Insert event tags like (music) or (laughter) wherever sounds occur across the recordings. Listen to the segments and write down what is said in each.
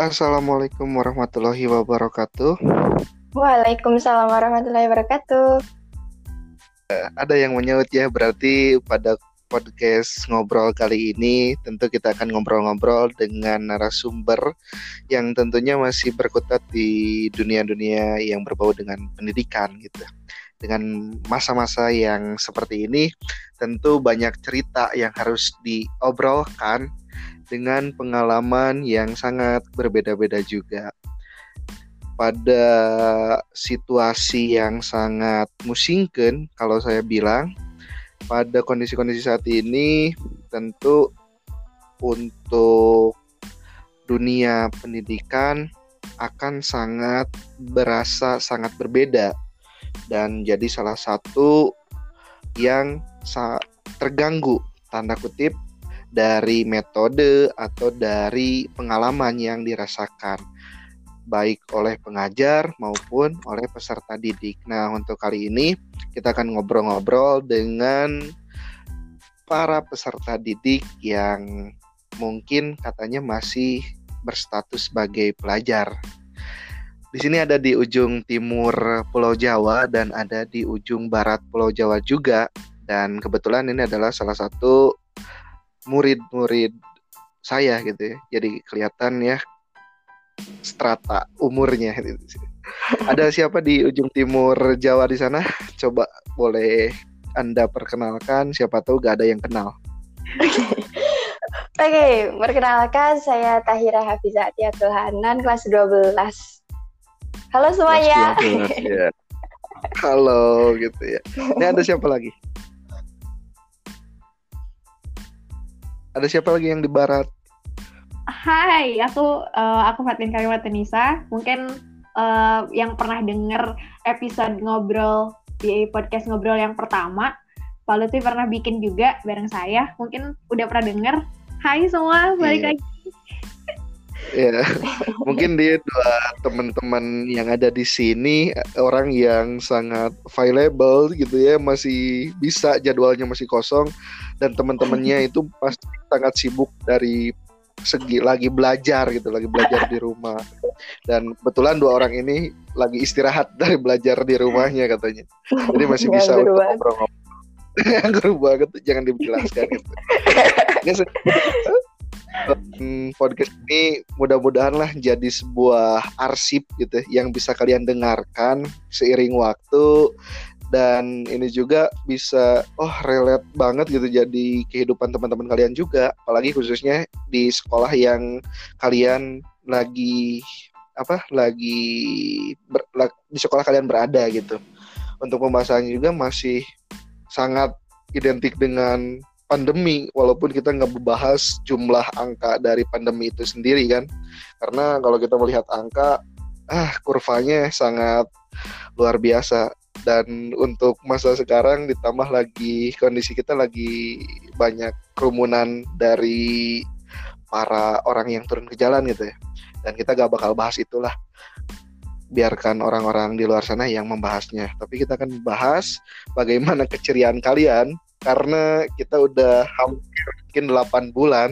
Assalamualaikum warahmatullahi wabarakatuh. Waalaikumsalam warahmatullahi wabarakatuh. Ada yang menyaut ya, berarti pada podcast ngobrol kali ini tentu kita akan ngobrol-ngobrol dengan narasumber yang tentunya masih berkutat di dunia-dunia yang berbau dengan pendidikan gitu. Dengan masa-masa yang seperti ini tentu banyak cerita yang harus diobrolkan dengan pengalaman yang sangat berbeda-beda juga. Pada situasi yang sangat musingkan, kalau saya bilang, pada kondisi-kondisi saat ini tentu untuk dunia pendidikan akan sangat berasa sangat berbeda dan jadi salah satu yang terganggu tanda kutip dari metode atau dari pengalaman yang dirasakan baik oleh pengajar maupun oleh peserta didik. Nah, untuk kali ini kita akan ngobrol-ngobrol dengan para peserta didik yang mungkin katanya masih berstatus sebagai pelajar. Di sini ada di ujung timur Pulau Jawa dan ada di ujung barat Pulau Jawa juga. Dan kebetulan ini adalah salah satu murid-murid saya gitu ya. Jadi kelihatan ya strata umurnya. Ada siapa di ujung timur Jawa di sana? Coba boleh Anda perkenalkan. Siapa tahu gak ada yang kenal. Oke, okay, perkenalkan saya Tahira Hafizah Tiatul Hanan kelas 12. Halo semuanya. Kelas 12, ya. Halo gitu ya. Ini ada siapa lagi? Ada siapa lagi yang di barat? Hai, aku uh, aku Fatin Karimat Nisa. Mungkin uh, yang pernah denger episode ngobrol di podcast ngobrol yang pertama, Pak Lutfi pernah bikin juga bareng saya. Mungkin udah pernah denger. Hai semua, balik yeah. lagi. Ya, (laughs) mungkin dia dua teman-teman yang ada di sini orang yang sangat available gitu ya, masih bisa jadwalnya masih kosong dan teman-temannya itu pasti sangat sibuk dari segi lagi belajar gitu, lagi belajar di rumah. Dan kebetulan dua orang ini lagi istirahat dari belajar di rumahnya katanya. Jadi masih bisa untuk ngobrol-ngobrol. (laughs) Yang banget jangan dijelaskan gitu. podcast ini mudah-mudahan lah jadi sebuah arsip gitu ya, yang bisa kalian dengarkan seiring waktu dan ini juga bisa oh relate banget gitu jadi kehidupan teman-teman kalian juga. Apalagi khususnya di sekolah yang kalian lagi apa lagi ber, di sekolah kalian berada gitu. Untuk pembahasannya juga masih sangat identik dengan pandemi walaupun kita nggak membahas jumlah angka dari pandemi itu sendiri kan. Karena kalau kita melihat angka ah kurvanya sangat luar biasa dan untuk masa sekarang ditambah lagi kondisi kita lagi banyak kerumunan dari para orang yang turun ke jalan gitu ya. Dan kita gak bakal bahas itulah. Biarkan orang-orang di luar sana yang membahasnya. Tapi kita akan membahas bagaimana keceriaan kalian. Karena kita udah hampir mungkin 8 bulan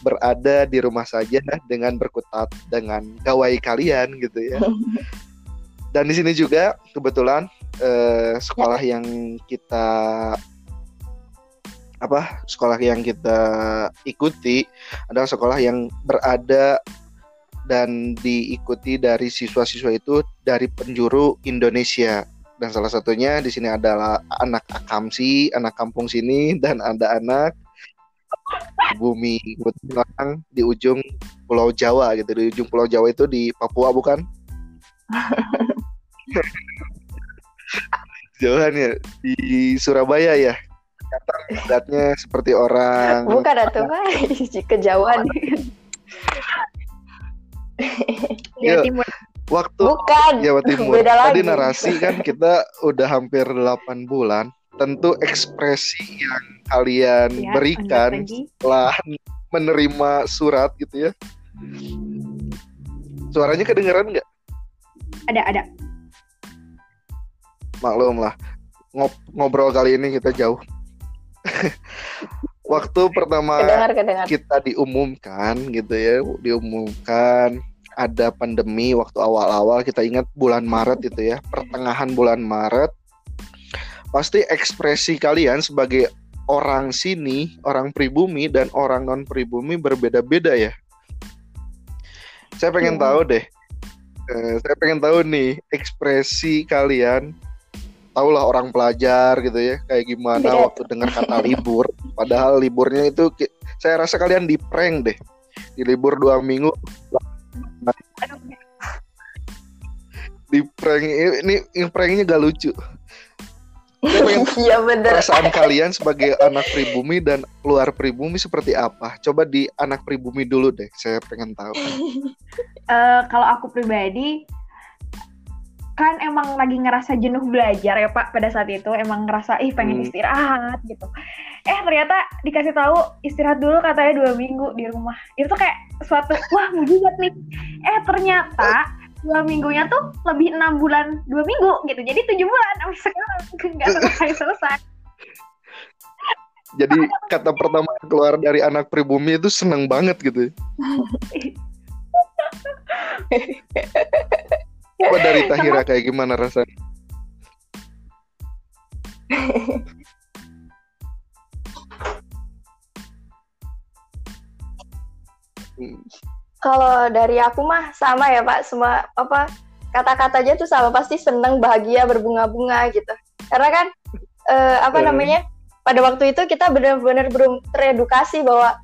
berada di rumah saja dengan berkutat dengan gawai kalian gitu ya. (laughs) Dan di sini juga kebetulan eh, sekolah yang kita apa sekolah yang kita ikuti adalah sekolah yang berada dan diikuti dari siswa-siswa itu dari penjuru Indonesia. Dan salah satunya di sini adalah anak akamsi, anak kampung sini dan ada anak bumi Belakang di ujung Pulau Jawa gitu. Di ujung Pulau Jawa itu di Papua bukan? (laughs) Jauhan ya di Surabaya ya. Lihatnya seperti orang Bukan atuh (laughs) kejauhan. (laughs) Jawa Timur waktu Bukan. Jawa Timur. Beda Tadi lagi. narasi kan kita udah hampir 8 bulan. Tentu ekspresi yang kalian ya, berikan setelah menerima surat gitu ya. Suaranya kedengeran nggak? Ada, ada. Maklum lah. Ngob ngobrol kali ini kita jauh. (laughs) waktu pertama Kedengar, kedengar. kita diumumkan gitu ya, diumumkan ada pandemi waktu awal-awal kita ingat bulan Maret itu ya, pertengahan bulan Maret. Pasti ekspresi kalian sebagai orang sini, orang pribumi dan orang non pribumi berbeda-beda ya. Saya pengen Iya. tahu deh. eh, saya pengen tahu nih ekspresi kalian. Tahulah orang pelajar gitu ya, kayak gimana Iya. waktu dengar kata libur. Padahal liburnya itu saya rasa kalian di prank deh. Di libur dua minggu di prank ini, ini pranknya gak lucu. (laughs) Iya bener. perasaan kalian sebagai anak pribumi dan luar pribumi seperti apa? Coba di anak pribumi dulu deh, saya pengen tahu. (laughs) Eh, kalau aku pribadi kan emang lagi ngerasa jenuh belajar ya Pak pada saat itu emang ngerasa ih pengen Hmm. istirahat gitu. Eh ternyata dikasih tahu istirahat dulu katanya dua minggu di rumah. Itu tuh kayak suatu wah mujizat nih. Eh ternyata dua minggunya tuh lebih enam bulan dua minggu gitu. Jadi tujuh bulan sampai sekarang (laughs) nggak selesai selesai. Jadi kata pertama keluar dari anak pribumi itu seneng banget gitu. (laughs) Coba dari Tahira kayak gimana rasanya? (laughs) Kalau dari aku mah sama ya Pak, semua apa kata-katanya tuh sama pasti seneng, bahagia, berbunga-bunga gitu. Karena kan eh, apa Eh. namanya? Pada waktu itu kita benar-benar belum teredukasi bahwa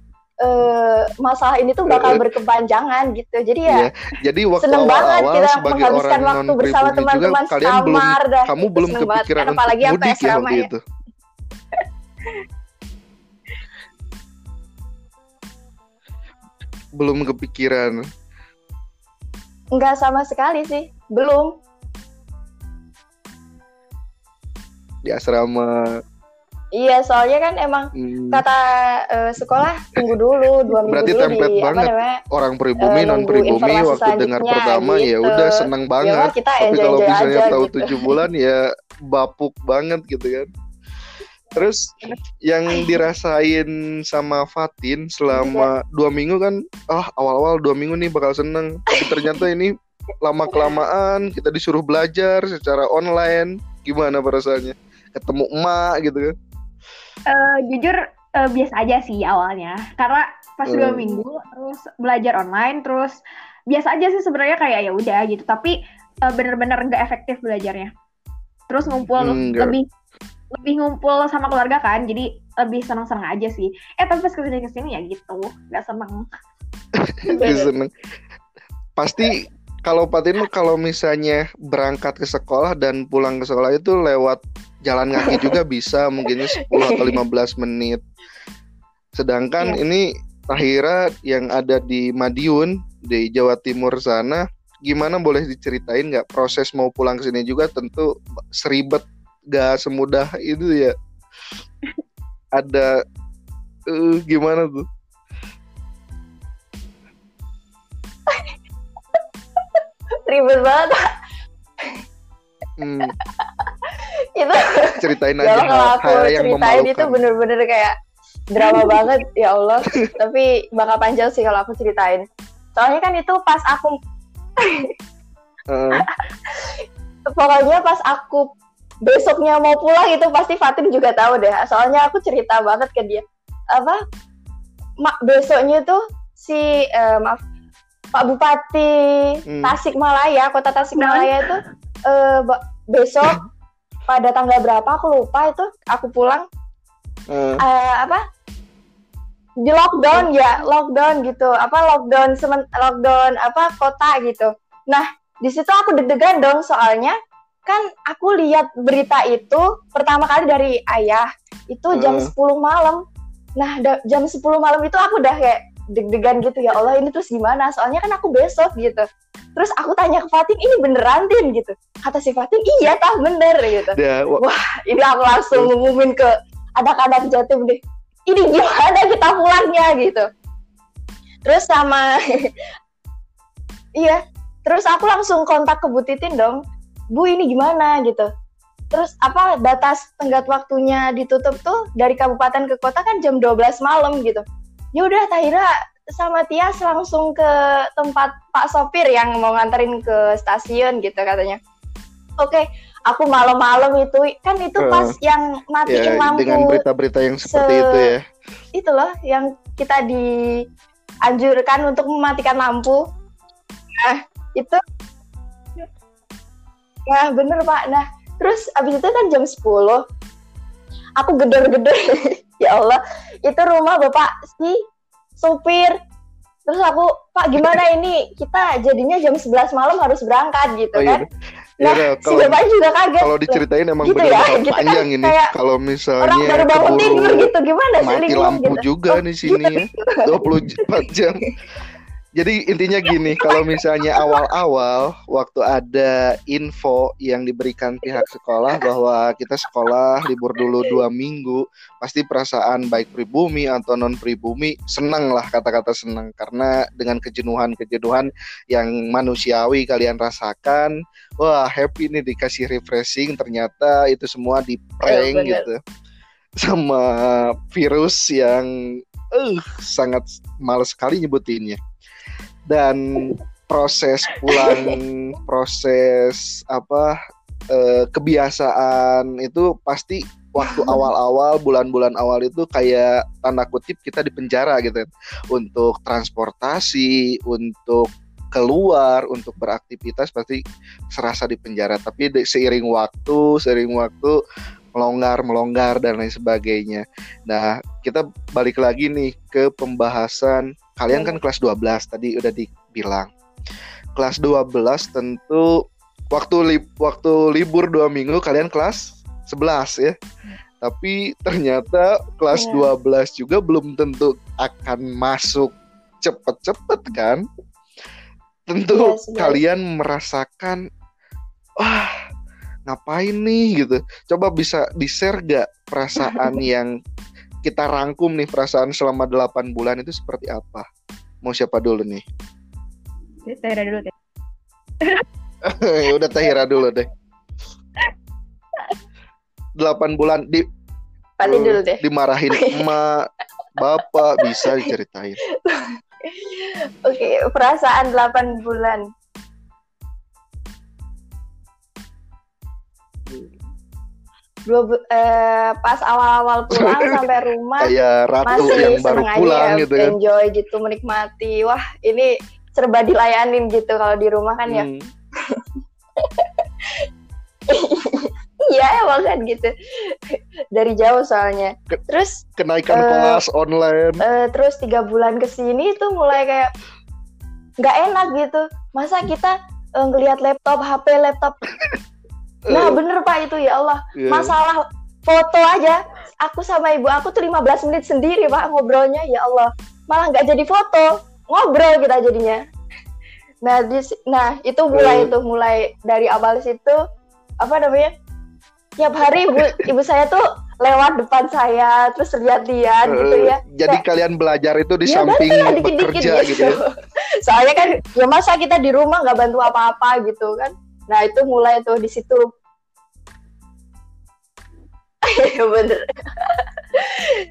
eh, masalah ini tuh bakal berkepanjangan gitu. Jadi ya Iya. Jadi waktu seneng banget awal-awal kita sebagai menghabiskan orang waktu bersama teman-teman kalian belum dah. kamu belum seneng banget kepikiran untuk apalagi sampai mudik ya waktu ya. itu. (laughs) belum kepikiran. Enggak sama sekali sih, belum. di asrama. Iya, soalnya kan emang Hmm, kata eh, sekolah tunggu dulu dua minggu Berarti dulu template di apa banget. namanya orang pribumi eh, non nunggu pribumi waktu dengar pertama ya gitu. udah seneng ya banget. mah kita Tapi enjoy kalau enjoy misalnya aja tahu gitu. tujuh bulan ya bapuk banget gitu kan. Terus yang dirasain sama Fatin selama dua minggu kan, ah awal-awal dua minggu nih bakal seneng. Tapi ternyata ini lama kelamaan kita disuruh belajar secara online. Gimana perasaannya? Ketemu emak gitu kan? Eh, jujur eh, biasa aja sih awalnya. Karena pas dua Hmm. minggu terus belajar online terus biasa aja sih sebenarnya kayak ya udah gitu. Tapi eh, bener-bener nggak efektif belajarnya. Terus ngumpul Hmm, lebih lebih ngumpul sama keluarga kan jadi lebih seneng-seneng aja sih. Eh tapi pas ke sini ke sini ya gitu nggak seneng. (laughs) Seneng. Pasti kalau Fatin mah kalau misalnya berangkat ke sekolah dan pulang ke sekolah itu lewat jalan kaki juga bisa mungkin 10 atau (laughs) 15 menit. Sedangkan Iya. ini Tahira yang ada di Madiun di Jawa Timur sana gimana boleh diceritain nggak proses mau pulang ke sini juga tentu seribet gak semudah itu ya. Ada eh, gimana tuh? Ribet banget Hmm, itu. (laughs) ceritain Ya aja Allah, kalau aku hal yang ceritain itu bener-bener kayak drama (laughs) banget ya Allah. Tapi bakal panjang sih kalau aku ceritain. Soalnya kan itu pas aku (laughs) Heeh. pokoknya pas aku besoknya mau pulang itu pasti Fatin juga tahu deh. Soalnya aku cerita banget ke dia. Apa? Ma, besoknya tuh si eh, maaf Pak Bupati Hmm. Tasikmalaya, Kota Tasikmalaya itu eh, ba- besok pada tanggal berapa aku lupa itu aku pulang Heeh. eh, apa? Di lockdown ya, lockdown gitu. Apa lockdown semen lockdown apa kota gitu. Nah, di situ aku deg-degan dong soalnya kan aku lihat berita itu pertama kali dari ayah itu jam Hmm. 10 malam. Nah, jam 10 malam itu aku udah kayak deg-degan gitu ya Allah ini terus gimana? Soalnya kan aku besok gitu. Terus aku tanya ke Fatin ini beneran Tin gitu. Kata si Fatin iya tah bener gitu. Dia wa- Ini aku langsung ngumumin ke anak-anak Jatim deh. Ini gimana kita pulangnya gitu. Terus sama (laughs) iya, terus aku langsung kontak ke Bu Titin dong. Bu ini gimana gitu. terus apa batas tenggat waktunya ditutup tuh dari kabupaten ke kota kan jam 12 malam gitu ya udah Tahira sama Tias langsung ke tempat Pak sopir yang mau nganterin ke stasiun gitu katanya oke aku malam-malam itu kan itu Uh, pas yang matiin Ya, lampu dengan berita-berita yang seperti se- itu ya. itu loh yang kita dianjurkan untuk mematikan lampu. Nah, itu Nah, bener Pak. Nah, terus abis itu kan jam 10. Aku gedor-gedor. (laughs) ya Allah, itu rumah Bapak si supir. Terus aku, Pak gimana ini? Kita jadinya jam 11 malam harus berangkat gitu Oh, kan. iya. Ya Nah, si kalau Bapak juga kaget. kalau diceritain emang Gitu benar ya, gitu kan, panjang ini. kayak Kalau misalnya Orang baru bangun tidur gitu gimana sih mati lampu gitu. juga di sini ya. (laughs) 24 jam. (laughs) Jadi intinya gini, kalau misalnya awal-awal waktu ada info yang diberikan pihak sekolah bahwa kita sekolah libur dulu dua minggu, pasti perasaan baik pribumi atau non pribumi senang lah kata-kata senang. Karena dengan kejenuhan-kejenuhan yang manusiawi kalian rasakan, wah happy nih dikasih refreshing, ternyata itu semua di prank bener. gitu. Sama virus yang eh sangat males sekali nyebutinnya dan proses pulang proses apa eh, kebiasaan itu pasti waktu awal-awal bulan-bulan awal itu kayak tanda kutip kita di penjara gitu. Untuk transportasi untuk keluar untuk beraktivitas pasti serasa di penjara. Tapi de- seiring waktu seiring waktu melonggar melonggar dan lain sebagainya. Nah kita balik lagi nih ke pembahasan kalian kan kelas 12 tadi udah dibilang. Kelas 12 tentu waktu li- waktu libur dua minggu kalian kelas 11 ya. Tapi ternyata kelas Iya. 12 juga belum tentu akan masuk cepet-cepet kan? Tentu Iya, sebenarnya. kalian merasakan wah ngapain nih? gitu. Coba bisa di share gak perasaan (laughs) yang kita rangkum nih perasaan selama 8 bulan itu seperti apa mau siapa dulu nih Tahira dulu deh. Ya (laughs) udah Tahira dulu deh 8 bulan di Paling dulu deh. dimarahin emak bapak bisa diceritain Oke, perasaan 8 bulan. Dua bu- eh, pas awal-awal pulang (laughs) sampai rumah kayak ratu masih yang baru aja pulang ya, gitu kan enjoy gitu, menikmati. Wah, ini serba dilayanin gitu kalau di rumah kan ya. Hmm. (laughs) Iya, emang kan gitu. Dari jauh soalnya. Terus kenaikan Eh, kelas online eh, terus tiga bulan ke sini tuh mulai kayak nggak enak gitu. Masa kita eh, ngelihat laptop, HP, laptop. Nah bener pak itu ya Allah. Iya. Masalah foto aja. Aku sama ibu aku tuh 15 menit sendiri pak ngobrolnya. Ya Allah. Malah nggak jadi foto. Ngobrol kita jadinya. Nah, di, nah itu mulai Eh. itu mulai dari awal situ apa namanya? Tiap hari ibu ibu saya tuh lewat depan saya terus lihat-lihat gitu Eh, ya. jadi kalian belajar itu di Ya, samping bantu lah dikit-dikit bekerja gitu, ya. (laughs) Soalnya kan ya masa kita di rumah nggak bantu apa-apa gitu kan. Nah itu mulai tuh di situ. (laughs) Iya, Bener.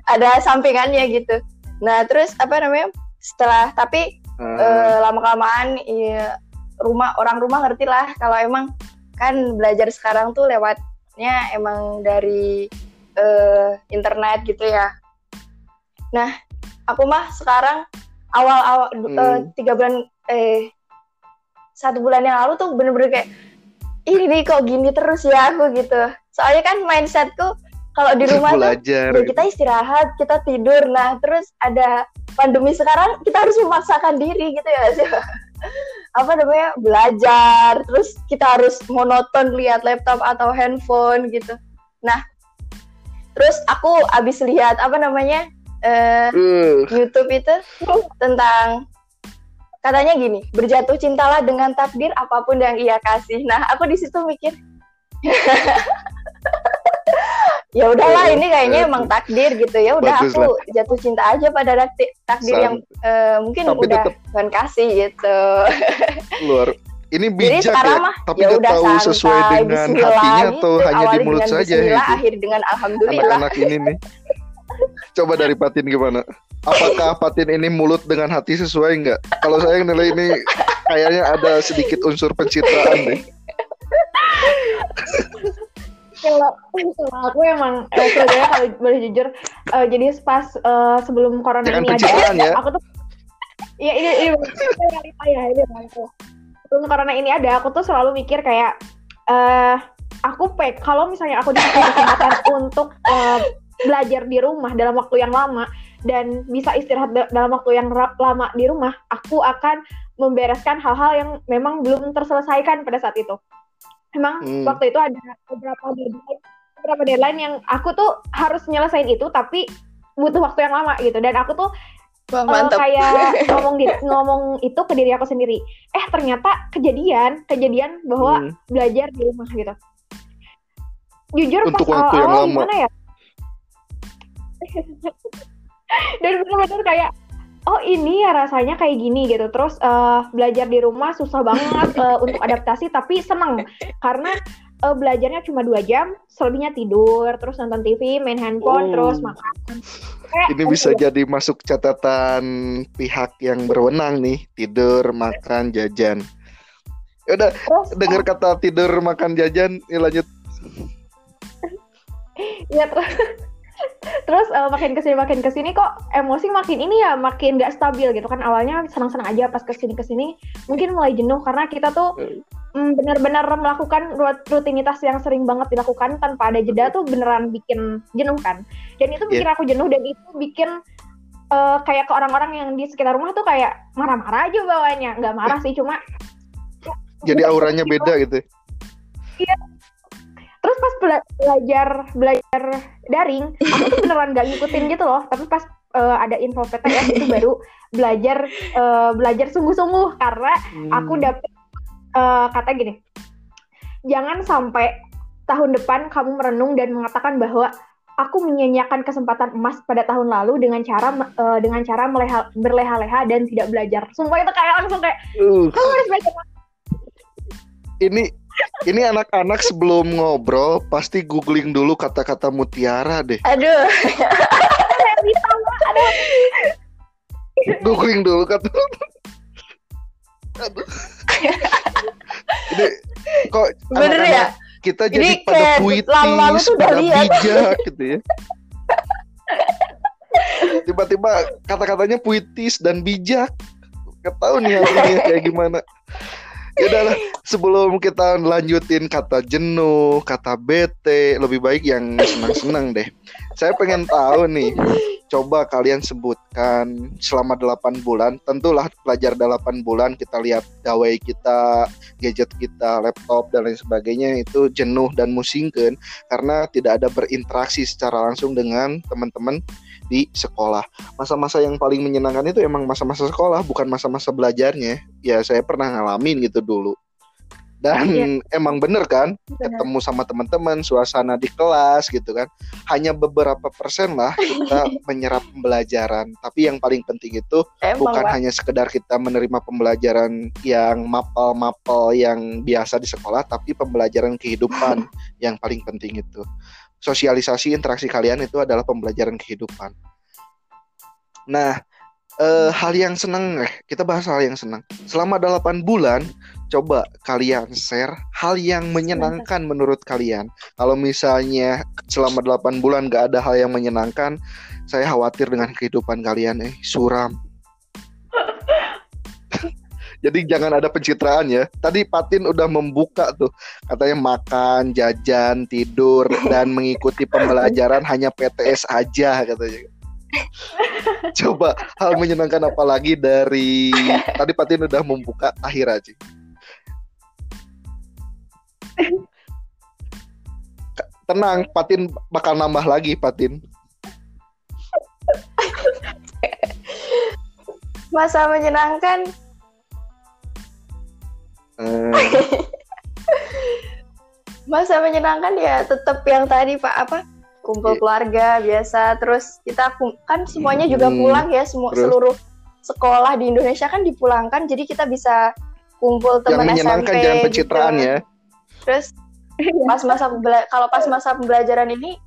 Ada sampingannya gitu. Nah terus apa namanya? Setelah tapi Eh, eh, lama kelamaan ya, rumah orang rumah ngerti lah kalau emang kan belajar sekarang tuh lewatnya emang dari eh, internet gitu ya. Nah, aku mah sekarang awal-awal du- Hmm. eh, tiga bulan eh satu bulan yang lalu tuh bener-bener kayak ini nih kok gini terus ya aku gitu. Soalnya kan mindsetku kalau di rumah tuh belajar ya kita istirahat, kita tidur. Nah, terus ada pandemi sekarang, kita harus memaksakan diri gitu ya sih. (laughs) Apa namanya? Belajar, terus kita harus monoton lihat laptop atau handphone gitu. Nah, terus aku abis lihat apa namanya? eh, Eh, YouTube itu tentang katanya gini, berjatuh cintalah dengan takdir apa pun yang ia kasih. Nah, aku di situ mikir (laughs) ya udahlah ini kayaknya emang takdir gitu ya udah bagus aku jatuh cinta aja pada takdir, takdir yang eh, mungkin udah tetep- Tuhan kasih gitu luar ini Jadi bijak sekarang ya, mah tapi ya udah tahu santai, sesuai dengan hatinya gitu. atau hanya di mulut saja gitu. akhir dengan alhamdulillah. Anak-anak ini nih. Coba dari Patin gimana? Apakah Patin ini mulut dengan hati sesuai nggak? Kalau saya nilai ini kayaknya ada sedikit unsur pencitraan deh. kalau aku emang eh, sebenarnya kalau boleh jujur eh, jadi pas eh, sebelum corona Jangan ini ada ya. aku tuh iya ini ini ini realita ya ini realita. sebelum corona ini ada aku tuh selalu mikir kayak eh aku pek kalau misalnya aku dikasih kesempatan untuk eh, belajar di rumah dalam waktu yang lama dan bisa istirahat da- dalam waktu yang lama di rumah aku akan membereskan hal-hal yang memang belum terselesaikan pada saat itu memang Hmm. waktu itu ada beberapa deadline beberapa deadline yang aku tuh harus nyelesain itu tapi butuh waktu yang lama gitu dan aku tuh Wah, eh, mantap. kayak (laughs) ngomong di, ngomong itu ke diri aku sendiri eh ternyata kejadian kejadian bahwa Hmm. belajar di rumah gitu jujur Untuk pas waktu yang awal-awal lama. gimana ya (laughs) dan bener-bener kayak oh ini ya rasanya kayak gini gitu terus eh, belajar di rumah susah banget eh, untuk adaptasi tapi seneng karena eh, belajarnya cuma dua jam selebihnya tidur terus nonton TV main handphone Oh. terus makan Kayak, Ini bisa jadi masuk catatan pihak yang berwenang nih, tidur, makan, jajan. Ya udah, dengar kata tidur, makan, jajan, ya lanjut. ya terus terus eh, makin ke sini makin ke sini kok emosi makin ini ya makin gak stabil gitu kan. Awalnya senang-senang aja pas ke sini ke sini mungkin mulai jenuh karena kita tuh mm, benar-benar melakukan rut- rutinitas yang sering banget dilakukan tanpa ada jeda tuh beneran bikin jenuh kan. Dan itu bikin aku jenuh dan itu bikin eh, kayak ke orang-orang yang di sekitar rumah tuh kayak marah-marah aja bawanya. Nggak marah sih cuma Jadi auranya (laughs) beda gitu. terus pas bela- belajar belajar daring aku tuh beneran gak ngikutin gitu loh. Tapi pas eh, ada info PTS itu baru belajar eh, belajar sungguh-sungguh. Karena aku Hmm. dapet eh, kata gini jangan sampai tahun depan kamu merenung dan mengatakan bahwa aku menyia-nyiakan kesempatan emas pada tahun lalu dengan cara eh, dengan cara meleha- berleha-leha dan tidak belajar. Sumpah itu kayak langsung kayak Uh, kamu harus belajar. Ini ini anak-anak sebelum ngobrol pasti googling dulu kata-kata mutiara deh. Aduh. Googling dulu kata. Aduh. Ini kok bener anak-anak ya? kita Ini jadi pada kayak puitis, pada lihat. bijak gitu ya. Tiba-tiba kata-katanya puitis dan bijak. Gak tahu nih artinya kayak gimana. Ya udahlah, sebelum kita lanjutin kata jenuh, kata bete, lebih baik yang senang-senang deh. Saya pengen tahu nih, coba kalian sebutkan selama 8 bulan, tentulah pelajar 8 bulan kita lihat gawai kita, gadget kita, laptop dan lain sebagainya itu jenuh dan musingkan karena tidak ada berinteraksi secara langsung dengan teman-teman di sekolah. Masa-masa yang paling menyenangkan itu emang masa-masa sekolah, bukan masa-masa belajarnya. Ya saya pernah ngalamin gitu dulu. Dan Iya. emang bener kan, Bener. ketemu sama teman-teman, suasana di kelas gitu kan. Hanya beberapa persen lah (laughs) kita menyerap pembelajaran. Tapi yang paling penting itu emang bukan Pak. hanya sekedar kita menerima pembelajaran yang mapel-mapel yang biasa di sekolah, tapi pembelajaran kehidupan (laughs) yang paling penting itu. Sosialisasi interaksi kalian itu adalah pembelajaran kehidupan. Nah, eh, hal yang senang, eh, kita bahas hal yang senang. Selama 8 bulan, coba kalian share hal yang menyenangkan menurut kalian. Kalau misalnya selama 8 bulan gak ada hal yang menyenangkan, saya khawatir dengan kehidupan kalian, eh, suram. Jadi jangan ada pencitraan ya. Tadi Patin udah membuka tuh, katanya makan, jajan, tidur, (laughs) dan mengikuti pembelajaran hanya PTS aja katanya. (laughs) Coba hal menyenangkan apa lagi dari (laughs) tadi Patin udah membuka akhir aja. Tenang, Patin bakal nambah lagi, Patin. Masa menyenangkan Eh, masa menyenangkan ya tetap yang tadi Pak apa kumpul Iya. keluarga biasa terus kita kan semuanya juga pulang ya semua terus? seluruh sekolah di Indonesia kan dipulangkan jadi kita bisa kumpul yang teman menyenangkan SMP jangan gitu. pencitraan ya Terus pas masa kalau pas masa pembelajaran ini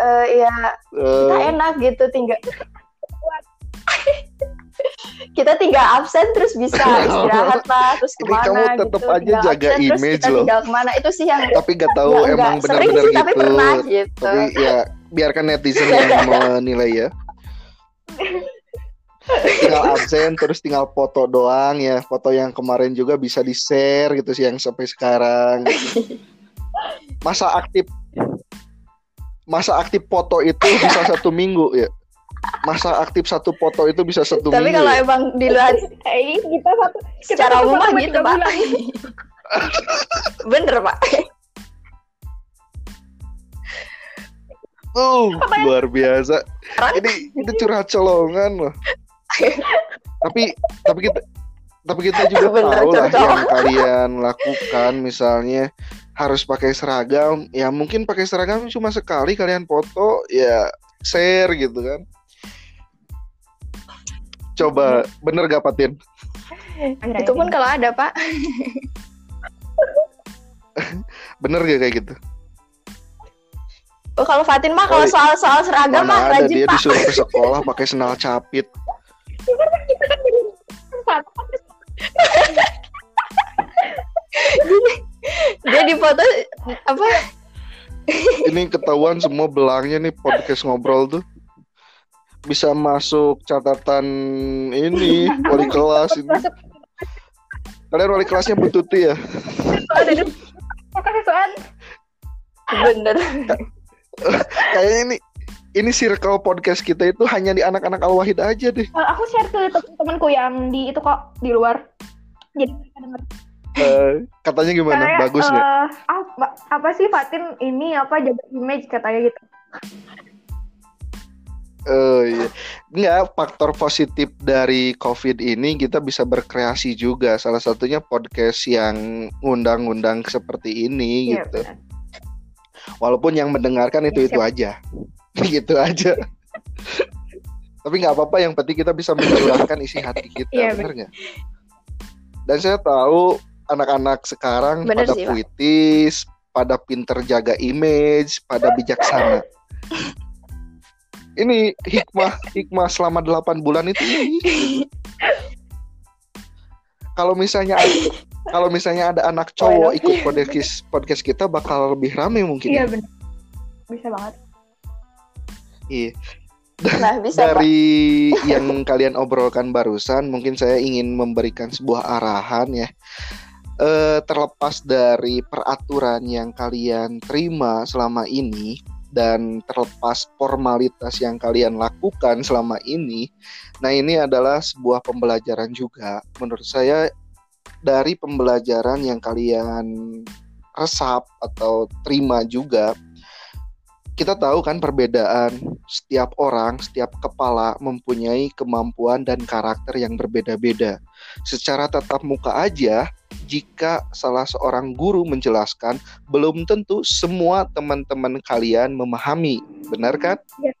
eh, ya kita Eh, enak gitu tinggal kita tinggal absen terus bisa (laughs) istirahat lah terus Ini ke mana kamu tetep gitu. aja Tinggal jaga absen, terus image kita loh. tinggal ke mana. Itu sih yang tapi gak tahu ya, emang benar-benar gitu tapi pernah gitu. Tapi ya biarkan netizen yang (laughs) menilai ya. Tinggal absen terus tinggal foto doang ya. Foto yang kemarin juga bisa di share gitu sih yang sampai sekarang. Gitu. (laughs) masa aktif masa aktif foto itu bisa satu minggu ya masa aktif satu foto itu bisa satu tapi minggu kalau ya? emang dilihat Eh, kita satu kita secara umum gitu pak (laughs) bener pak Uh, luar biasa. Ini ini curhat colongan loh. tapi tapi kita tapi kita juga Bener, tahu lah cocok. yang kalian lakukan misalnya harus pakai seragam ya mungkin pakai seragam cuma sekali kalian foto ya share gitu kan coba bener gak Patin itu pun kalau ada pak. Bener gak kayak gitu? Oh, kalau Fatin mah Oh, kalau soal soal seragam mah ada rajin dia pak. disuruh ke sekolah pakai sendal capit. Dia di foto apa? Ini ketahuan semua belangnya nih podcast ngobrol tuh bisa masuk catatan ini (laughs) wali kelas ini kalian wali kelasnya bututi ya Soan. bener kayaknya ini ini circle podcast kita itu hanya di anak-anak al-wahid aja deh Eh, aku share ke teman-temanku yang di itu kok di luar. Jadi denger. Eh, katanya gimana Kayak, bagus nggak eh, apa, apa sih Fatin ini apa jaga image katanya gitu. Oh iya. Enggak, faktor positif dari COVID ini kita bisa berkreasi juga. Salah satunya podcast yang ngundang-ngundang seperti ini Iya, gitu. benar. Walaupun yang mendengarkan itu itu aja, (laughs) gitu aja. Tapi nggak apa-apa, yang penting kita bisa mencurahkan isi hati kita, Iya, bener nggak? Dan saya tahu anak-anak sekarang Bener pada sih, Pak. puitis, pada pinter jaga image, pada bijaksana. (laughs) Ini hikmah hikmah selama 8 bulan itu ini. Kalau misalnya kalau misalnya ada anak cowok ikut podcast podcast kita bakal lebih rame mungkin. Iya ya. benar. Bisa banget. Iya. nah bisa pak Dari yang kalian obrolkan barusan, mungkin saya ingin memberikan sebuah arahan ya. Eh, terlepas dari peraturan yang kalian terima selama ini dan terlepas formalitas yang kalian lakukan selama ini, nah ini adalah sebuah pembelajaran juga. Menurut saya dari pembelajaran yang kalian resap atau terima juga kita tahu kan perbedaan setiap orang, setiap kepala mempunyai kemampuan dan karakter yang berbeda-beda. Secara tatap muka aja, jika salah seorang guru menjelaskan, belum tentu semua teman-teman kalian memahami. Benar kan? Iya.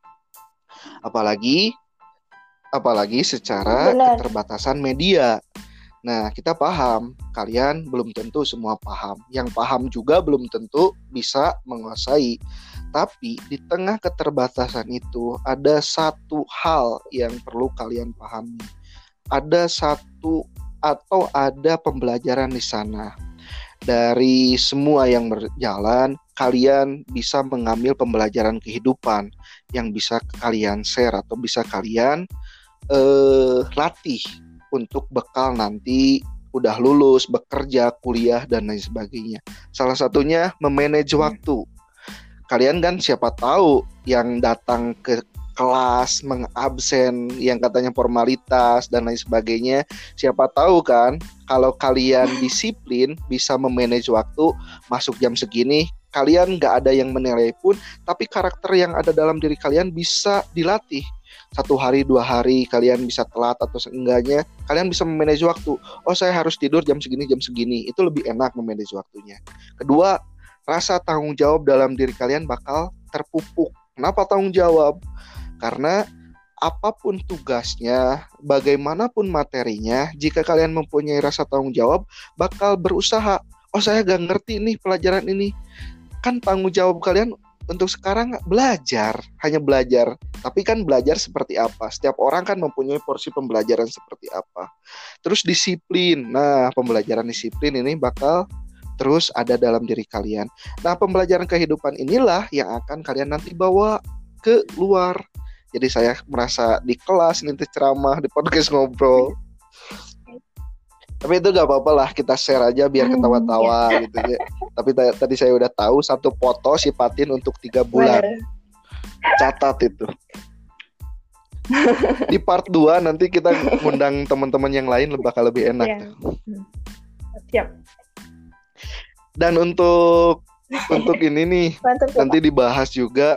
Apalagi apalagi secara Benar. keterbatasan media. Nah, kita paham, kalian belum tentu semua paham. Yang paham juga belum tentu bisa menguasai. Tapi di tengah keterbatasan itu ada satu hal yang perlu kalian pahami. Ada satu atau ada pembelajaran di sana. Dari semua yang berjalan, kalian bisa mengambil pembelajaran kehidupan yang bisa kalian share atau bisa kalian eh, latih untuk bekal nanti udah lulus, bekerja, kuliah dan lain sebagainya. Salah satunya memanage waktu. Kalian kan siapa tahu yang datang ke kelas mengabsen yang katanya formalitas dan lain sebagainya. Siapa tahu kan kalau kalian (laughs) disiplin bisa memanage waktu masuk jam segini kalian nggak ada yang menilai pun tapi karakter yang ada dalam diri kalian bisa dilatih. Satu hari dua hari kalian bisa telat atau seenggaknya kalian bisa memanage waktu. Oh saya harus tidur jam segini jam segini. Itu lebih enak memanage waktunya. Kedua rasa tanggung jawab dalam diri kalian bakal terpupuk kenapa tanggung jawab karena apa pun tugasnya, bagaimanapun materinya, jika kalian mempunyai rasa tanggung jawab, bakal berusaha. Oh, saya gak ngerti nih pelajaran ini. Kan tanggung jawab kalian untuk sekarang belajar, hanya belajar. Tapi kan belajar seperti apa? Setiap orang kan mempunyai porsi pembelajaran seperti apa. Terus disiplin. Nah, pembelajaran disiplin ini bakal terus ada dalam diri kalian. Nah, pembelajaran kehidupan inilah yang akan kalian nanti bawa ke luar. Jadi saya merasa di kelas nanti ceramah di podcast ngobrol. Tapi itu gak apa-apa lah kita share aja biar Hmm, ketawa-tawa iya. gitu ya. Tapi ta- tadi saya udah tahu satu foto si Patin untuk tiga bulan. Catat itu. (laughs) Di part 2 nanti kita ngundang teman-teman yang lain bakal lebih enak. Iya. Siap. Dan untuk untuk (laughs) ini nih Mantap ya, nanti dibahas juga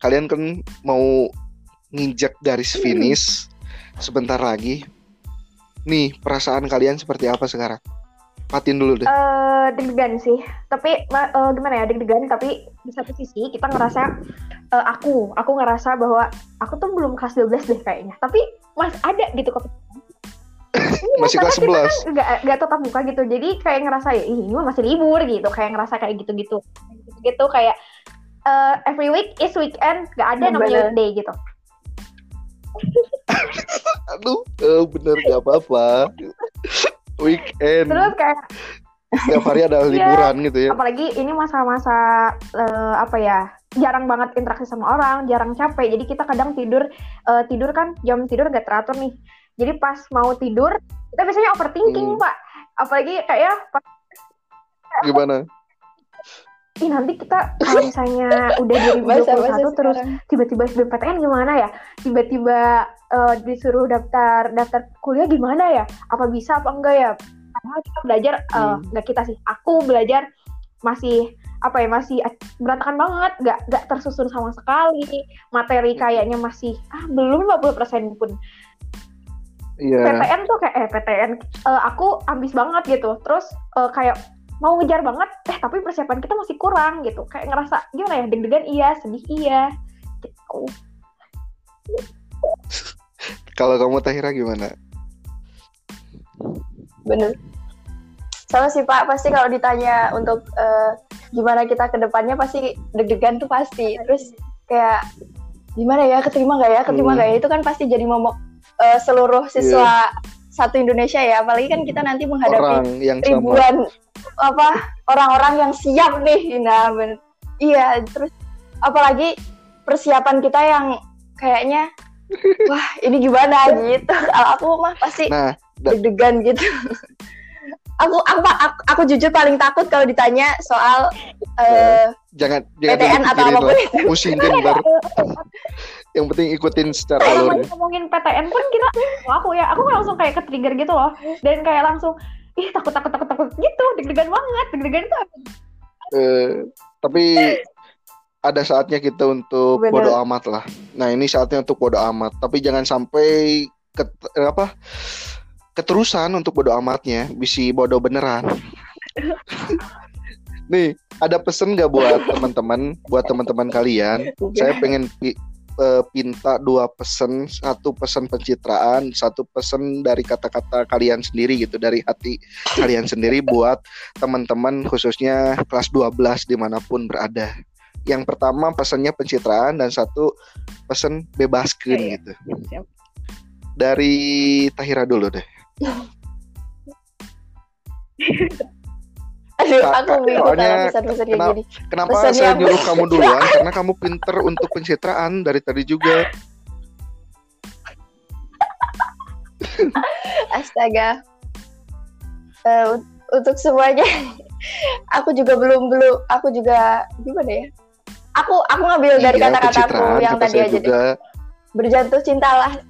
kalian kan mau nginjak garis Hmm. finish sebentar lagi. Nih, perasaan kalian seperti apa sekarang? Patin dulu deh. Eh, deg-degan sih. Tapi eh, gimana ya deg-degan tapi di satu sisi kita ngerasa eh, aku aku ngerasa bahwa aku tuh belum kelas 12 deh kayaknya. Tapi mas ada gitu kok. Masih kelas 11. Gak, gak tetap muka gitu. Jadi kayak ngerasa ya "Ih, ini mah masih libur gitu. Kayak ngerasa kayak gitu-gitu. Gitu kayak eh, every week is weekend. Gak ada namanya Bener. weekday gitu. (laughs) Aduh, eh, bener gak apa-apa. Weekend. Terus kayak Setiap hari ada (laughs) Iya. liburan gitu ya. apalagi ini masa-masa eh, apa ya jarang banget interaksi sama orang jarang capek jadi kita kadang tidur eh, tidur kan jam tidur gak teratur nih jadi pas mau tidur kita biasanya overthinking Hmm. pak. Apalagi kayak pas Gimana? ih nanti kita kalau misalnya udah 2021 Masa-masa terus sekarang. tiba-tiba SBMPTN gimana ya? Tiba-tiba eh, disuruh daftar daftar kuliah gimana ya? Apa bisa apa enggak ya? Padahal kita belajar eh, Hmm. nggak kita sih. Aku belajar masih apa ya masih berantakan banget. Nggak nggak tersusun sama sekali. Materi kayaknya masih ah belum 50% pun Iya. PTN tuh kayak eh PTN eh, aku ambis banget gitu terus eh, kayak mau ngejar banget eh tapi persiapan kita masih kurang gitu kayak ngerasa gimana ya deg-degan iya sedih iya gitu (laughs) Kalau kamu Tahira gimana? Bener. Sama sih Pak, pasti kalau ditanya untuk eh, gimana kita ke depannya pasti deg-degan tuh pasti. Terus kayak gimana ya, keterima nggak ya, keterima Hmm. nggak ya, itu kan pasti jadi momok eh, seluruh siswa satu Indonesia ya. Apalagi kan kita nanti menghadapi Orang yang sama. ribuan apa orang-orang yang siap nih. Nah, bener. Iya, terus apalagi persiapan kita yang kayaknya wah ini gimana gitu. Aku mah pasti Nah, deg-degan gitu. aku, aku aku aku jujur paling takut kalau ditanya soal eh, jangan jangan PTN atau apa pun itu. Pusingin ntar. (laughs) Yang penting ikutin secara Kalau alurnya. ngomongin PTN pun kita aku ya aku langsung kayak ke trigger gitu loh dan kayak langsung ih takut takut takut takut gitu deg-degan banget deg-degan itu Eh, tapi ada saatnya kita untuk Bener. bodo amat lah. Nah ini saatnya untuk bodo amat. Tapi jangan sampai ket, eh, apa keterusan untuk bodo amatnya. Bisa bodo beneran. (laughs) Nih ada pesen nggak buat teman-teman, buat teman-teman kalian? Saya pengen eh, pinta dua pesan, satu pesan pencitraan, satu pesan dari kata-kata kalian sendiri gitu, dari hati kalian sendiri buat teman-teman khususnya kelas 12 di mana pun berada. Yang pertama pesannya pencitraan dan satu pesan bebaskan iya. gitu. Siap. Dari Tahira dulu deh. (laughs) Aduh, aku bingung soalnya kalau pesan-pesan kayak kenapa- gini. Kenapa Pesan saya nyuruh kamu duluan? Karena kamu pinter untuk pencitraan dari tadi juga. (laughs) Astaga. Un- untuk semuanya, (laughs) aku juga belum belum, aku juga gimana ya? Aku aku ngambil dari Iya, kata-kataku yang tadi aja deh. juga. Berjatuh cintalah. (laughs)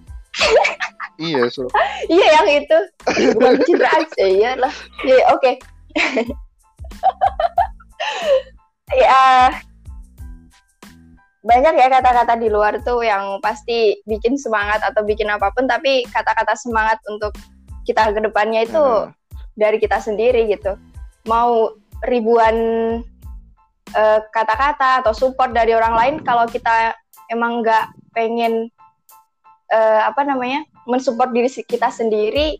Iya, so. Iya yang itu. Bukan pencitraan iya lah. Iya, oke. (laughs) ya. Banyak ya kata-kata di luar tuh yang pasti bikin semangat atau bikin apa pun tapi kata-kata semangat untuk kita ke depannya itu Nah. dari kita sendiri gitu. Mau ribuan eh, kata-kata atau support dari orang lain kalau kita emang nggak pengen uh, apa namanya mensupport diri kita sendiri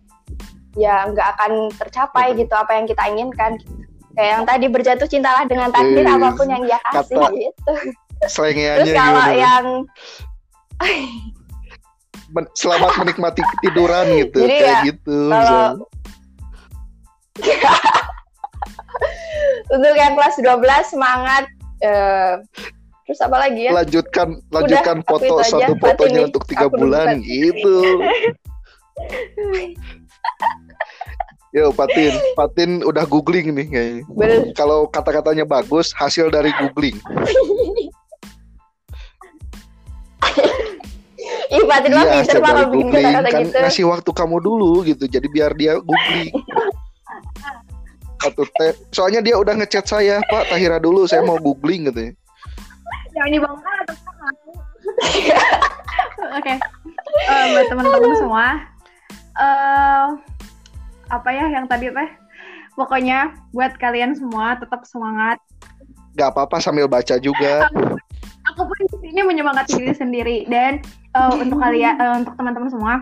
ya nggak akan tercapai gitu apa yang kita inginkan kayak yang tadi berjatuh cintalah dengan takdir apa pun yang dia kasih kata gitu. terus kalau gimana? yang Men- selamat menikmati tiduran (laughs) gitu. Jadi kayak ya, gitu kalau- (laughs) untuk yang kelas 12 semangat eh, terus apa lagi ya? Lanjutkan lanjutkan aku foto aja. satu fotonya untuk tiga bulan gitu (laughs) Yo Patin, Patin udah googling nih kayaknya. Kalau kata-katanya bagus, hasil dari googling. (laughs) Ih, Fatin mah Iya, pinter hasil mah dari kalau bikin googling kata-kata kan gitu. ngasih waktu kamu dulu gitu. Jadi biar dia googling. (laughs) Satu teh. Soalnya dia udah ngechat saya, Pak Tahira dulu, saya mau googling gitu. Jangan dibongkar atau (laughs) Oke. Eh, buat teman-teman semua. eh apa ya yang tadi teh? Pokoknya buat kalian semua tetap semangat. Gak apa-apa sambil baca juga. Aku pun di sini menyemangati diri sendiri dan eh, untuk kalian eh, untuk teman-teman semua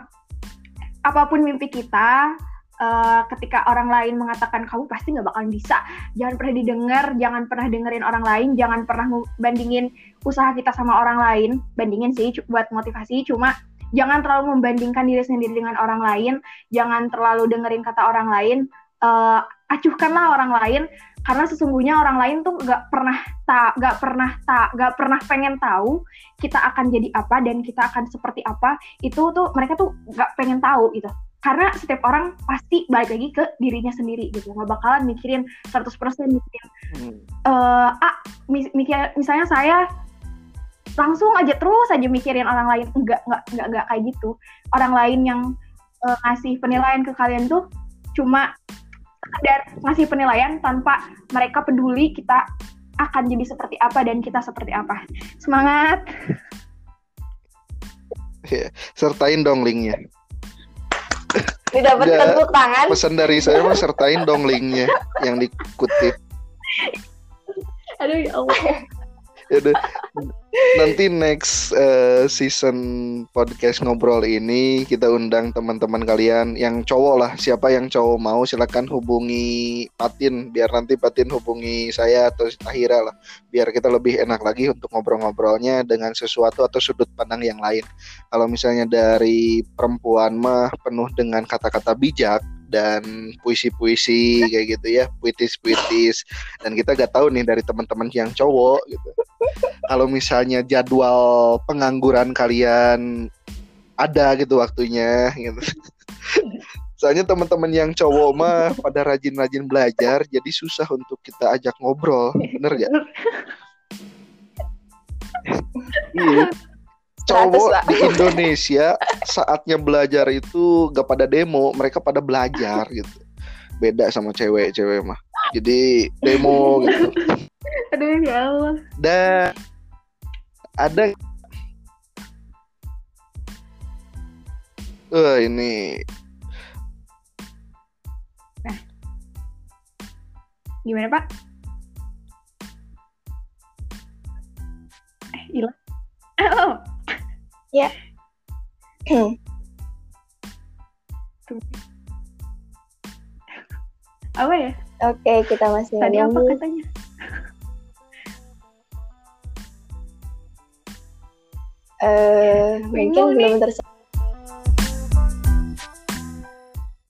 apa pun mimpi kita eh, ketika orang lain mengatakan kamu pasti nggak bakalan bisa jangan pernah didengar jangan pernah dengerin orang lain jangan pernah bandingin usaha kita sama orang lain bandingin sih buat motivasi cuma jangan terlalu membandingkan diri sendiri dengan orang lain. Jangan terlalu dengerin kata orang lain. Eh, acuhkanlah orang lain. Karena sesungguhnya orang lain tuh nggak pernah tak nggak pernah tak nggak pernah pengen tahu kita akan jadi apa dan kita akan seperti apa. Itu tuh mereka tuh nggak pengen tahu gitu. Karena setiap orang pasti balik lagi ke dirinya sendiri gitu. Nggak bakalan mikirin 100% mikirin Hmm. eh ah mis- mikir misalnya saya langsung aja terus aja mikirin orang lain enggak enggak enggak enggak kayak gitu orang lain yang eh, ngasih penilaian ke kalian tuh cuma sekedar ngasih penilaian tanpa mereka peduli kita akan jadi seperti apa dan kita seperti apa semangat Sertain dong linknya. Ini dapat Nggak. tepuk tangan. Pesan dari saya mah sertain dong linknya yang dikutip. aduh ya Allah Yaudah. Nanti next eh, season podcast ngobrol ini kita undang teman-teman kalian yang cowok lah. Siapa yang cowok mau silakan hubungi Patin biar nanti Patin hubungi saya atau Tahira lah. Biar kita lebih enak lagi untuk ngobrol-ngobrolnya dengan sesuatu atau sudut pandang yang lain. Kalau misalnya dari perempuan mah penuh dengan kata-kata bijak dan puisi-puisi kayak gitu ya, puitis-puitis. Dan kita gak tahu nih dari teman-teman yang cowok gitu kalau misalnya jadwal pengangguran kalian ada gitu waktunya gitu. Soalnya teman-teman yang cowok mah pada rajin-rajin belajar jadi susah untuk kita ajak ngobrol. Bener gak? (laughs) iya. Cowok di Indonesia saatnya belajar itu gak pada demo, mereka pada belajar gitu. Beda sama cewek-cewek mah. Jadi demo gitu. (laughs) aduh ya Allah. Dan ada Eh ini. Gimana pak? Eh hilang. Oh (clears throat) apa ya Oke, kita masih tadi apa menunggu. katanya Eh, mungkin Bingung nih. belum tersampaikan